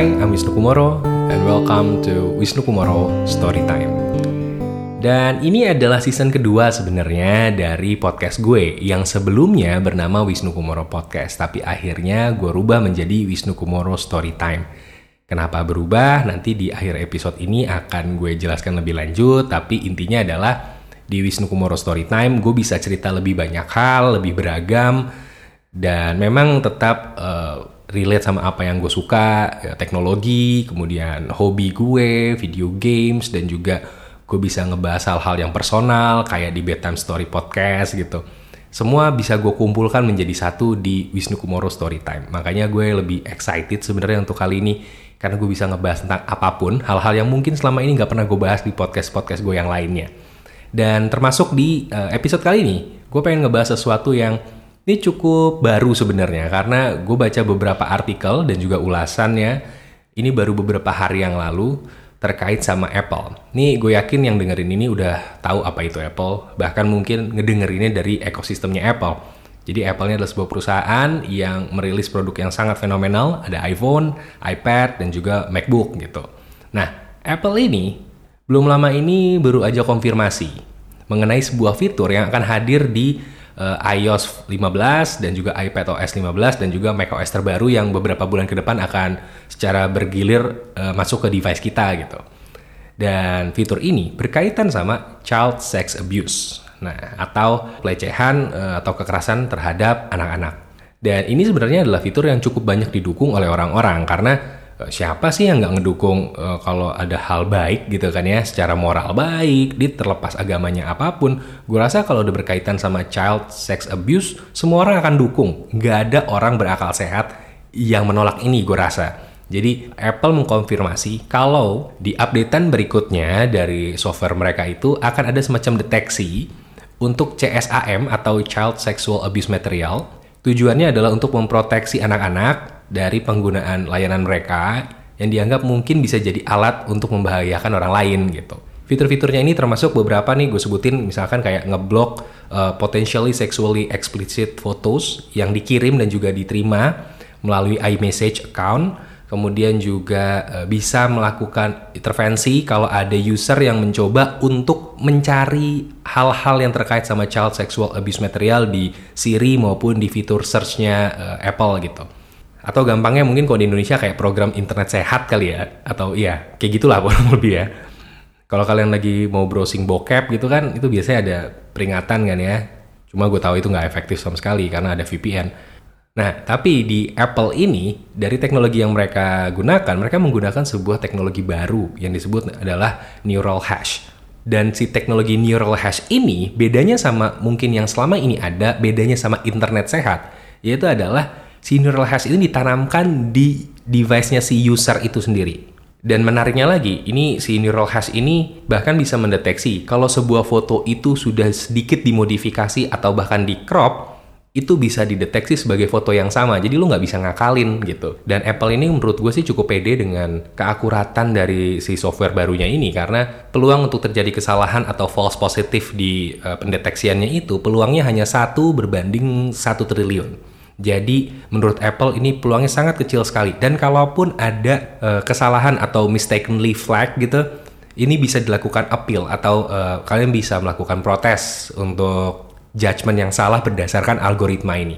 Hai, I'm Wisnu Kumoro and welcome to Wisnu Kumoro Storytime. Dan ini adalah season kedua sebenarnya dari podcast gue yang sebelumnya bernama Wisnu Kumoro Podcast, tapi akhirnya gue rubah menjadi Wisnu Kumoro Storytime. Kenapa berubah? Nanti di akhir episode ini akan gue jelaskan lebih lanjut, tapi intinya adalah di Wisnu Kumoro Storytime gue bisa cerita lebih banyak hal, lebih beragam, dan memang tetap uh, relate sama apa yang gue suka, ya, teknologi, kemudian hobi gue, video games, dan juga gue bisa ngebahas hal-hal yang personal kayak di Bedtime Story Podcast gitu. Semua bisa gue kumpulkan menjadi satu di Wisnu Kumoro Storytime. Makanya gue lebih excited sebenarnya untuk kali ini karena gue bisa ngebahas tentang apa pun, hal-hal yang mungkin selama ini nggak pernah gue bahas di podcast-podcast gue yang lainnya. Dan termasuk di uh, episode kali ini, gue pengen ngebahas sesuatu yang ini cukup baru sebenarnya karena gue baca beberapa artikel dan juga ulasannya ini baru beberapa hari yang lalu terkait sama Apple. Nih gue yakin yang dengerin ini udah tahu apa itu Apple, bahkan mungkin ngedengerinnya dari ekosistemnya Apple. Jadi Apple ini adalah sebuah perusahaan yang merilis produk yang sangat fenomenal, ada iPhone, iPad, dan juga MacBook gitu. Nah, Apple ini belum lama ini baru aja konfirmasi mengenai sebuah fitur yang akan hadir di uh, iOS 15 dan juga iPadOS 15 dan juga macOS terbaru yang beberapa bulan ke depan akan secara bergilir uh, masuk ke device kita gitu. Dan fitur ini berkaitan sama child sex abuse. Nah, atau pelecehan uh, atau kekerasan terhadap anak-anak. Dan ini sebenarnya adalah fitur yang cukup banyak didukung oleh orang-orang karena siapa sih yang nggak ngedukung uh, kalau ada hal baik gitu kan ya secara moral baik di terlepas agamanya apa pun. Gue rasa kalau udah berkaitan sama child sex abuse semua orang akan dukung. Nggak ada orang berakal sehat yang menolak ini gue rasa. Jadi Apple mengkonfirmasi kalau di updatean berikutnya dari software mereka itu akan ada semacam deteksi untuk CSAM atau Child Sexual Abuse Material. Tujuannya adalah untuk memproteksi anak-anak dari penggunaan layanan mereka yang dianggap mungkin bisa jadi alat untuk membahayakan orang lain gitu. Fitur-fiturnya ini termasuk beberapa nih gue sebutin misalkan kayak ngeblok uh, potentially sexually explicit photos yang dikirim dan juga diterima melalui iMessage account. Kemudian juga uh, bisa melakukan intervensi kalau ada user yang mencoba untuk mencari hal-hal yang terkait sama child sexual abuse material di Siri maupun di fitur searchnya uh, Apple gitu atau gampangnya mungkin kalau di Indonesia kayak program internet sehat kali ya. Atau iya kayak gitulah kurang lebih ya. Kalau kalian lagi mau browsing bokep gitu kan itu biasanya ada peringatan kan ya. Cuma gue tahu itu nggak efektif sama sekali karena ada VPN nah tapi di Apple ini dari teknologi yang mereka gunakan mereka menggunakan sebuah teknologi baru yang disebut adalah neural hash. Dan si teknologi neural hash ini bedanya sama mungkin yang selama ini ada bedanya sama internet sehat yaitu adalah si neural hash ini ditanamkan di device-nya si user itu sendiri. Dan menariknya lagi, ini si neural hash ini bahkan bisa mendeteksi kalau sebuah foto itu sudah sedikit dimodifikasi atau bahkan di crop, itu bisa dideteksi sebagai foto yang sama. Jadi lu nggak bisa ngakalin gitu. Dan Apple ini menurut gue sih cukup pede dengan keakuratan dari si software barunya ini karena peluang untuk terjadi kesalahan atau false positif di uh, pendeteksiannya itu peluangnya hanya satu berbanding satu triliun. Jadi menurut Apple ini peluangnya sangat kecil sekali. Dan kalaupun ada uh, kesalahan atau mistakenly flag gitu, ini bisa dilakukan appeal atau uh, kalian bisa melakukan protes untuk judgement yang salah berdasarkan algoritma ini.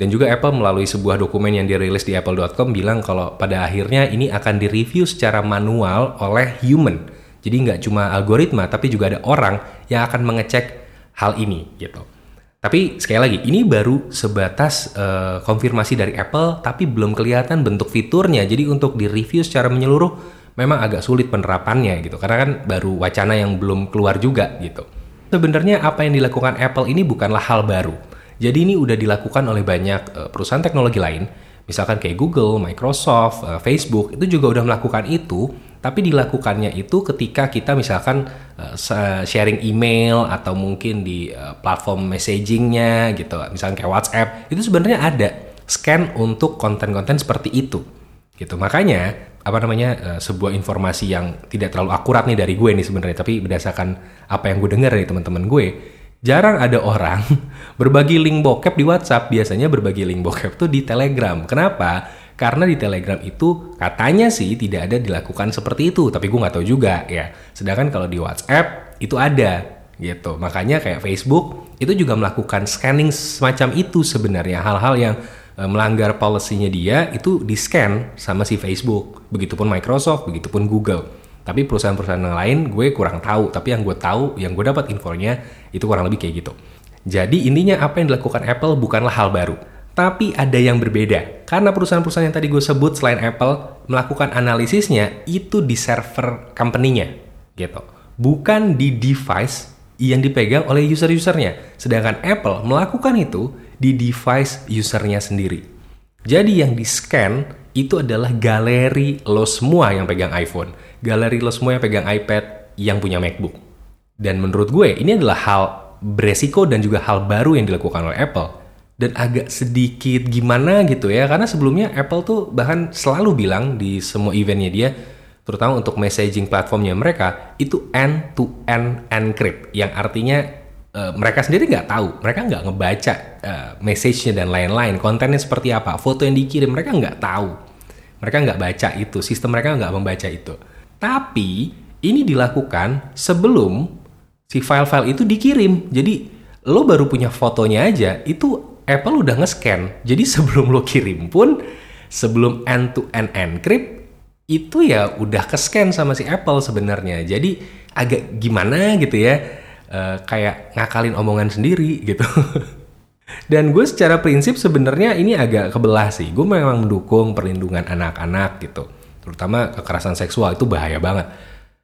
Dan juga Apple melalui sebuah dokumen yang dirilis di apple.com bilang kalau pada akhirnya ini akan direview secara manual oleh human. Jadi nggak cuma algoritma, tapi juga ada orang yang akan mengecek hal ini gitu. Tapi sekali lagi, ini baru sebatas uh, konfirmasi dari Apple, tapi belum kelihatan bentuk fiturnya. Jadi untuk di-review secara menyeluruh, memang agak sulit penerapannya gitu. Karena kan baru wacana yang belum keluar juga gitu. Sebenarnya apa yang dilakukan Apple ini bukanlah hal baru. Jadi ini udah dilakukan oleh banyak uh, perusahaan teknologi lain, misalkan kayak Google, Microsoft, uh, Facebook, itu juga udah melakukan itu tapi dilakukannya itu ketika kita misalkan uh, sharing email atau mungkin di uh, platform messagingnya gitu. Misalkan kayak WhatsApp itu sebenarnya ada scan untuk konten-konten seperti itu. Gitu. Makanya apa namanya uh, sebuah informasi yang tidak terlalu akurat nih dari gue nih sebenarnya tapi berdasarkan apa yang gue dengar dari teman-teman gue jarang ada orang berbagi link bokep di WhatsApp. Biasanya berbagi link bokep tuh di Telegram. Kenapa Karena di Telegram itu katanya sih tidak ada dilakukan seperti itu, tapi gue nggak tahu juga ya. Sedangkan kalau di WhatsApp itu ada gitu. Makanya kayak Facebook itu juga melakukan scanning semacam itu sebenarnya hal-hal yang e, melanggar policy-nya dia itu di scan sama si Facebook. Begitupun Microsoft, begitupun Google. Tapi perusahaan-perusahaan yang lain gue kurang tahu. Tapi yang gue tahu, yang gue dapat infonya itu kurang lebih kayak gitu. Jadi intinya apa yang dilakukan Apple bukanlah hal baru. Tapi ada yang berbeda. Karena perusahaan-perusahaan yang tadi gue sebut selain Apple melakukan analisisnya itu di server company-nya gitu. Bukan di device yang dipegang oleh user-usernya. Sedangkan Apple melakukan itu di device usernya sendiri. Jadi yang di-scan itu adalah galeri lo semua yang pegang iPhone. Galeri lo semua yang pegang iPad yang punya MacBook. Dan menurut gue ini adalah hal beresiko dan juga hal baru yang dilakukan oleh Apple dan agak sedikit gimana gitu ya. Karena sebelumnya Apple tuh bahkan selalu bilang di semua eventnya dia terutama untuk messaging platformnya mereka itu end to end encrypt yang artinya uh, mereka sendiri nggak tahu mereka nggak ngebaca uh, message-nya dan lain-lain kontennya seperti apa foto yang dikirim mereka nggak tahu. Mereka nggak baca itu sistem mereka nggak membaca itu. Tapi ini dilakukan sebelum si file-file itu dikirim. Jadi lo baru punya fotonya aja, itu Apple udah nge-scan. Jadi sebelum lo kirim pun, sebelum end-to-end encrypt, itu ya udah ke-scan sama si Apple sebenarnya. Jadi agak gimana gitu ya, uh, kayak ngakalin omongan sendiri gitu. Dan gue secara prinsip sebenarnya ini agak kebelah sih. Gue memang mendukung perlindungan anak-anak gitu. Terutama kekerasan seksual itu bahaya banget.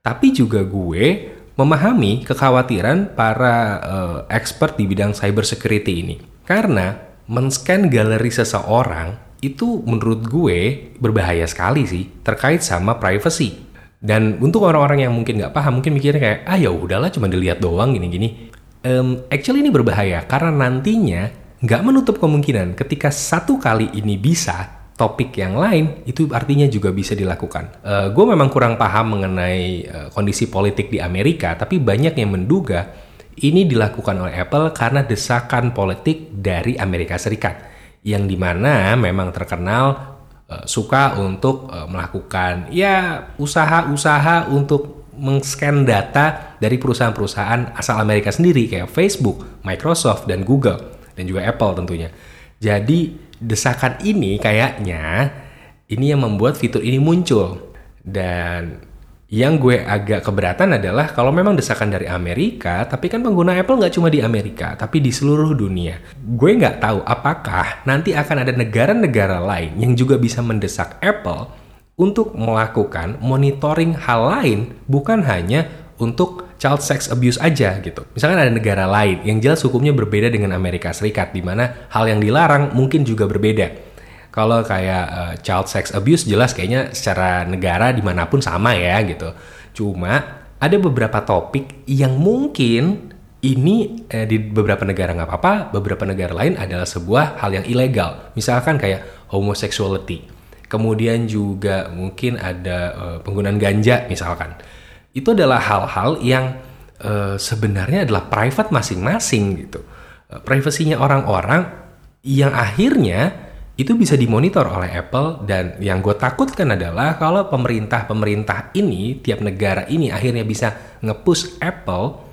Tapi juga gue memahami kekhawatiran para uh, expert di bidang cyber security ini. Karena men-scan galeri seseorang itu menurut gue berbahaya sekali sih terkait sama privacy. Dan untuk orang-orang yang mungkin nggak paham, mungkin mikirnya kayak, ah ya udahlah cuma dilihat doang gini-gini. Um, actually ini berbahaya karena nantinya nggak menutup kemungkinan ketika satu kali ini bisa, topik yang lain itu artinya juga bisa dilakukan. Uh, gue memang kurang paham mengenai uh, kondisi politik di Amerika, tapi banyak yang menduga ini dilakukan oleh Apple karena desakan politik dari Amerika Serikat, yang di mana memang terkenal uh, suka untuk uh, melakukan ya usaha-usaha untuk mengscan data dari perusahaan-perusahaan asal Amerika sendiri kayak Facebook, Microsoft, dan Google, dan juga Apple tentunya. Jadi desakan ini kayaknya ini yang membuat fitur ini muncul dan yang gue agak keberatan adalah kalau memang desakan dari Amerika, tapi kan pengguna Apple nggak cuma di Amerika, tapi di seluruh dunia. Gue nggak tahu apakah nanti akan ada negara-negara lain yang juga bisa mendesak Apple untuk melakukan monitoring hal lain, bukan hanya untuk child sex abuse aja gitu. Misalkan ada negara lain yang jelas hukumnya berbeda dengan Amerika Serikat di mana hal yang dilarang mungkin juga berbeda. Kalau kayak uh, child sex abuse jelas kayaknya secara negara di mana pun sama ya gitu. Cuma ada beberapa topik yang mungkin ini eh, di beberapa negara nggak apa-apa, beberapa negara lain adalah sebuah hal yang ilegal. Misalkan kayak homosexuality. Kemudian juga mungkin ada uh, penggunaan ganja misalkan itu adalah hal-hal yang uh, sebenarnya adalah private masing-masing gitu. Privasinya orang-orang yang akhirnya itu bisa dimonitor oleh Apple dan yang gue takutkan adalah kalau pemerintah-pemerintah ini tiap negara ini akhirnya bisa ngepush Apple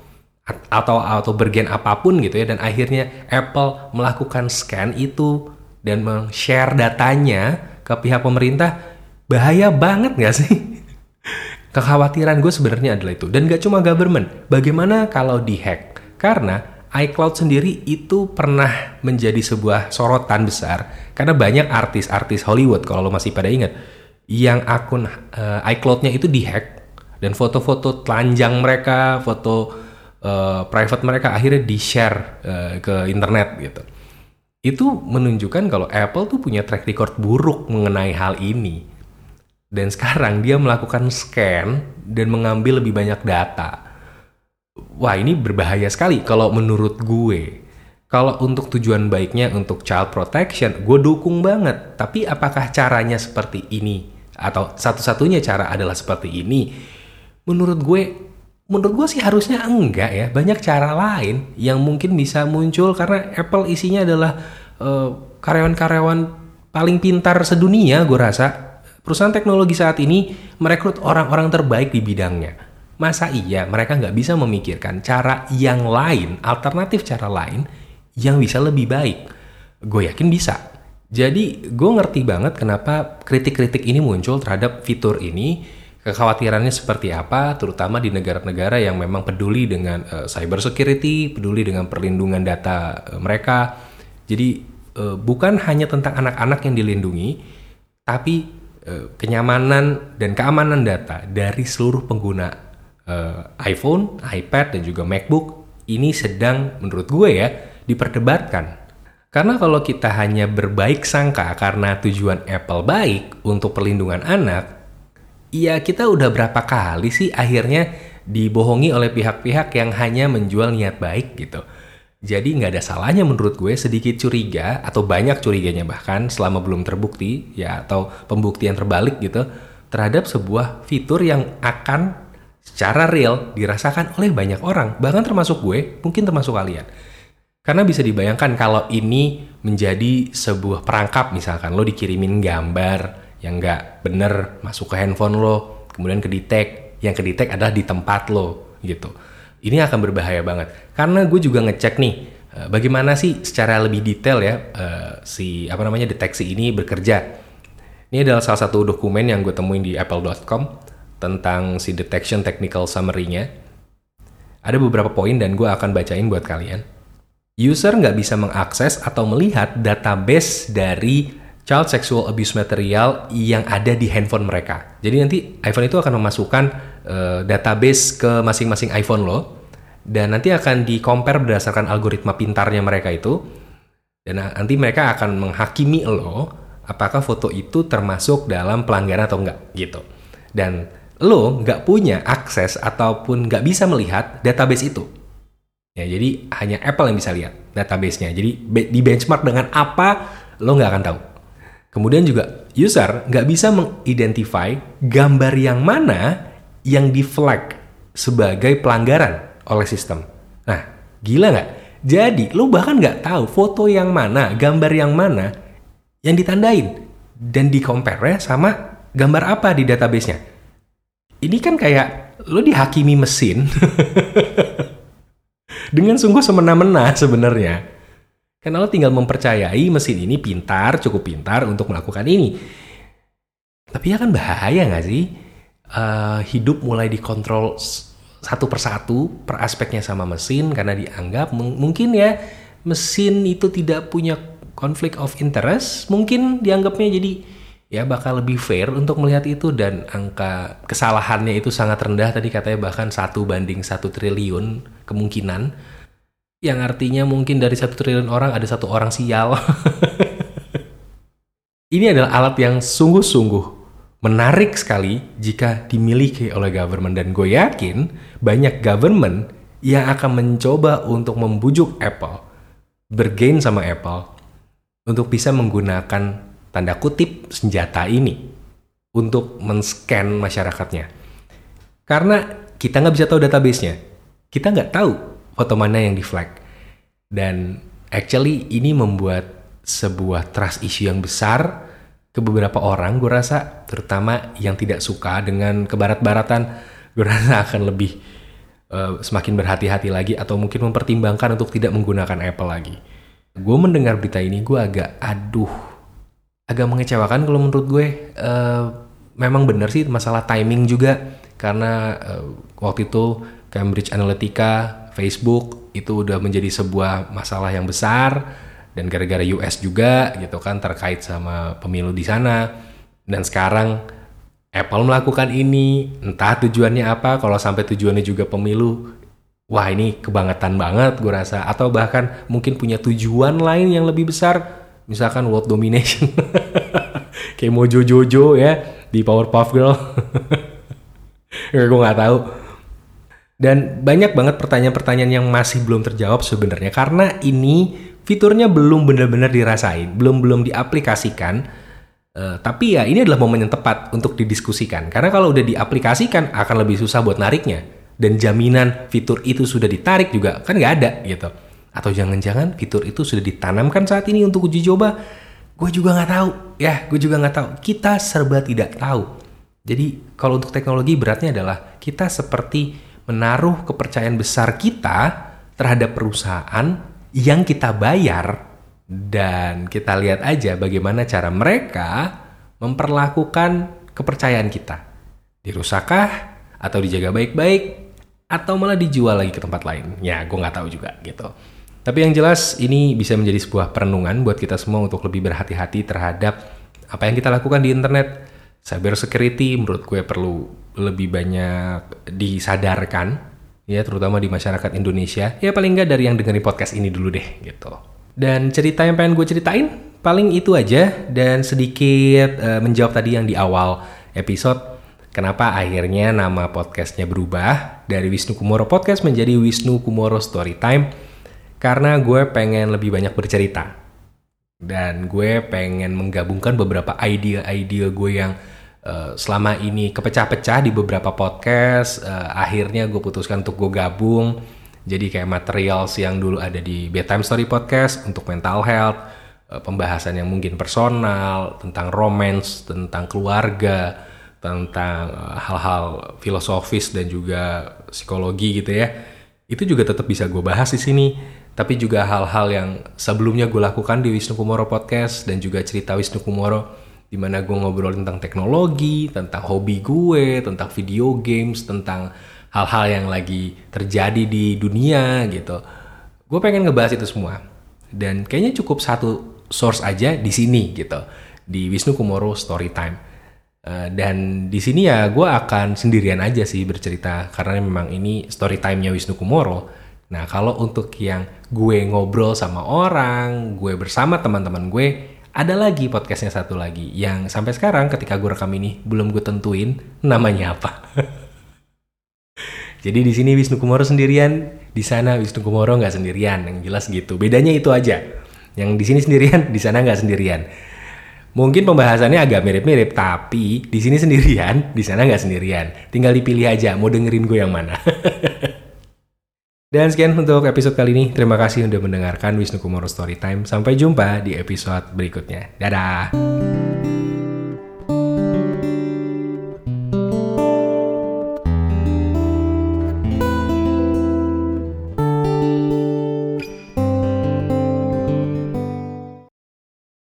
atau atau bergen apa pun gitu ya dan akhirnya Apple melakukan scan itu dan men-share datanya ke pihak pemerintah bahaya banget gak sih? Kekhawatiran gue sebenarnya adalah itu. Dan gak cuma government, bagaimana kalau dihack? Karena iCloud sendiri itu pernah menjadi sebuah sorotan besar karena banyak artis-artis Hollywood kalau lo masih pada ingat yang akun uh, iCloud-nya itu dihack dan foto-foto telanjang mereka, foto uh, private mereka akhirnya di-share uh, ke internet gitu. Itu menunjukkan kalau Apple tuh punya track record buruk mengenai hal ini dan sekarang dia melakukan scan dan mengambil lebih banyak data. Wah ini berbahaya sekali kalau menurut gue. Kalau untuk tujuan baiknya untuk child protection, gue dukung banget. Tapi apakah caranya seperti ini? Atau satu-satunya cara adalah seperti ini? Menurut gue, menurut gue sih harusnya enggak ya. Banyak cara lain yang mungkin bisa muncul karena Apple isinya adalah uh, karyawan-karyawan paling pintar sedunia gue rasa. Perusahaan teknologi saat ini merekrut orang-orang terbaik di bidangnya. Masa iya mereka nggak bisa memikirkan cara yang lain, alternatif cara lain yang bisa lebih baik? Gue yakin bisa. Jadi gue ngerti banget kenapa kritik-kritik ini muncul terhadap fitur ini, kekhawatirannya seperti apa, terutama di negara-negara yang memang peduli dengan uh, cyber security, peduli dengan perlindungan data uh, mereka. Jadi uh, bukan hanya tentang anak-anak yang dilindungi, tapi uh, kenyamanan dan keamanan data dari seluruh pengguna uh, iPhone, iPad dan juga MacBook ini sedang menurut gue ya diperdebatkan. Karena kalau kita hanya berbaik sangka karena tujuan Apple baik untuk perlindungan anak, ya kita udah berapa kali sih akhirnya dibohongi oleh pihak-pihak yang hanya menjual niat baik gitu. Jadi nggak ada salahnya menurut gue sedikit curiga atau banyak curiganya bahkan selama belum terbukti ya atau pembuktian terbalik gitu terhadap sebuah fitur yang akan secara real dirasakan oleh banyak orang bahkan termasuk gue mungkin termasuk kalian. Karena bisa dibayangkan kalau ini menjadi sebuah perangkap misalkan lo dikirimin gambar yang nggak bener masuk ke handphone lo kemudian kedetek yang kedetek adalah di tempat lo gitu ini akan berbahaya banget. Karena gue juga ngecek nih, uh, bagaimana sih secara lebih detail ya uh, si apa namanya deteksi ini bekerja. Ini adalah salah satu dokumen yang gue temuin di apple.com tentang si detection technical summary-nya. Ada beberapa poin dan gue akan bacain buat kalian. User nggak bisa mengakses atau melihat database dari child sexual abuse material yang ada di handphone mereka. Jadi nanti iPhone itu akan memasukkan uh, database ke masing-masing iPhone lo dan nanti akan di compare berdasarkan algoritma pintarnya mereka itu dan nanti mereka akan menghakimi lo apakah foto itu termasuk dalam pelanggaran atau enggak gitu. Dan lo nggak punya akses ataupun nggak bisa melihat database itu. Ya, jadi hanya Apple yang bisa lihat database-nya. Jadi di benchmark dengan apa lo nggak akan tahu. Kemudian juga user nggak bisa mengidentify gambar yang mana yang di flag sebagai pelanggaran oleh sistem. Nah, gila nggak? Jadi, lo bahkan nggak tahu foto yang mana, gambar yang mana yang ditandain dan di compare sama gambar apa di database-nya. Ini kan kayak lo dihakimi mesin dengan sungguh semena-mena sebenarnya. Karena lo tinggal mempercayai mesin ini pintar, cukup pintar untuk melakukan ini. Tapi ya kan bahaya nggak sih? Uh, hidup mulai dikontrol satu persatu per aspeknya sama mesin karena dianggap mungkin ya mesin itu tidak punya konflik of interest. Mungkin dianggapnya jadi ya bakal lebih fair untuk melihat itu dan angka kesalahannya itu sangat rendah tadi katanya bahkan satu banding satu triliun kemungkinan yang artinya mungkin dari satu triliun orang ada satu orang sial. Ini adalah alat yang sungguh-sungguh menarik sekali jika dimiliki oleh government dan gue yakin banyak government yang akan mencoba untuk membujuk Apple bergain sama Apple untuk bisa menggunakan tanda kutip senjata ini untuk men-scan masyarakatnya. Karena kita nggak bisa tahu database-nya. Kita nggak tahu foto mana yang di flag. Dan actually ini membuat sebuah trust issue yang besar ke beberapa orang gue rasa terutama yang tidak suka dengan kebarat-baratan gue rasa akan lebih uh, semakin berhati-hati lagi atau mungkin mempertimbangkan untuk tidak menggunakan Apple lagi. Gue mendengar berita ini gue agak aduh agak mengecewakan kalau menurut gue uh, memang benar sih masalah timing juga. Karena uh, waktu itu Cambridge Analytica Facebook itu udah menjadi sebuah masalah yang besar. Dan gara-gara US juga gitu kan terkait sama pemilu di sana. Dan sekarang Apple melakukan ini entah tujuannya apa. Kalau sampai tujuannya juga pemilu wah ini kebangetan banget gue rasa. Atau bahkan mungkin punya tujuan lain yang lebih besar misalkan world domination. Kayak Mojo Jojo ya di Powerpuff Girl. Gue nggak tahu. Dan banyak banget pertanyaan-pertanyaan yang masih belum terjawab sebenarnya karena ini fiturnya belum benar-benar dirasain, belum belum diaplikasikan. Uh, tapi ya ini adalah momen yang tepat untuk didiskusikan. Karena kalau udah diaplikasikan akan lebih susah buat nariknya. Dan jaminan fitur itu sudah ditarik juga kan nggak ada gitu. Atau jangan-jangan fitur itu sudah ditanamkan saat ini untuk uji coba gue juga nggak tahu. Ya, gue juga nggak tahu. Kita serba tidak tahu. Jadi kalau untuk teknologi beratnya adalah kita seperti menaruh kepercayaan besar kita terhadap perusahaan yang kita bayar dan kita lihat aja bagaimana cara mereka memperlakukan kepercayaan kita. Dirusakkah atau dijaga baik-baik atau malah dijual lagi ke tempat lain? Ya, gue nggak tahu juga gitu. Tapi yang jelas ini bisa menjadi sebuah perenungan buat kita semua untuk lebih berhati-hati terhadap apa yang kita lakukan di internet. Cyber security menurut gue perlu lebih banyak disadarkan ya terutama di masyarakat Indonesia. Ya paling nggak dari yang dengerin podcast ini dulu deh gitu. Dan cerita yang pengen gue ceritain paling itu aja. Dan sedikit uh, menjawab tadi yang di awal episode kenapa akhirnya nama podcastnya berubah dari Wisnu Kumoro Podcast menjadi Wisnu Kumoro Storytime karena gue pengen lebih banyak bercerita dan gue pengen menggabungkan beberapa ide-ide gue yang Uh, selama ini kepecah-pecah di beberapa podcast, uh, akhirnya gue putuskan untuk gue gabung. Jadi kayak material yang dulu ada di Bedtime Story Podcast untuk mental health, uh, pembahasan yang mungkin personal, tentang romance, tentang keluarga, tentang hal-hal filosofis dan juga psikologi gitu ya. Itu juga tetap bisa gue bahas di sini. Tapi juga hal-hal yang sebelumnya gue lakukan di Wisnu Kumoro Podcast dan juga cerita Wisnu Kumoro di mana gue ngobrol tentang teknologi, tentang hobi gue, tentang video games, tentang hal-hal yang lagi terjadi di dunia gitu. Gue pengen ngebahas itu semua. Dan kayaknya cukup satu source aja di sini gitu, di Wisnu Kumoro Storytime. Uh, dan di sini ya gue akan sendirian aja sih bercerita karena memang ini story time-nya Wisnu Kumoro. Nah kalau untuk yang gue ngobrol sama orang, gue bersama teman-teman gue, ada lagi podcastnya satu lagi yang sampai sekarang ketika gue rekam ini belum gue tentuin namanya apa. Jadi di sini Wisnu Kumoro sendirian, di sana Wisnu Kumoro nggak sendirian, yang jelas gitu. Bedanya itu aja. Yang di sini sendirian, di sana nggak sendirian. Mungkin pembahasannya agak mirip-mirip, tapi di sini sendirian, di sana nggak sendirian. Tinggal dipilih aja, mau dengerin gue yang mana. Dan sekian untuk episode kali ini. Terima kasih sudah mendengarkan Wisnu Kumoro Storytime. Sampai jumpa di episode berikutnya. Dadah!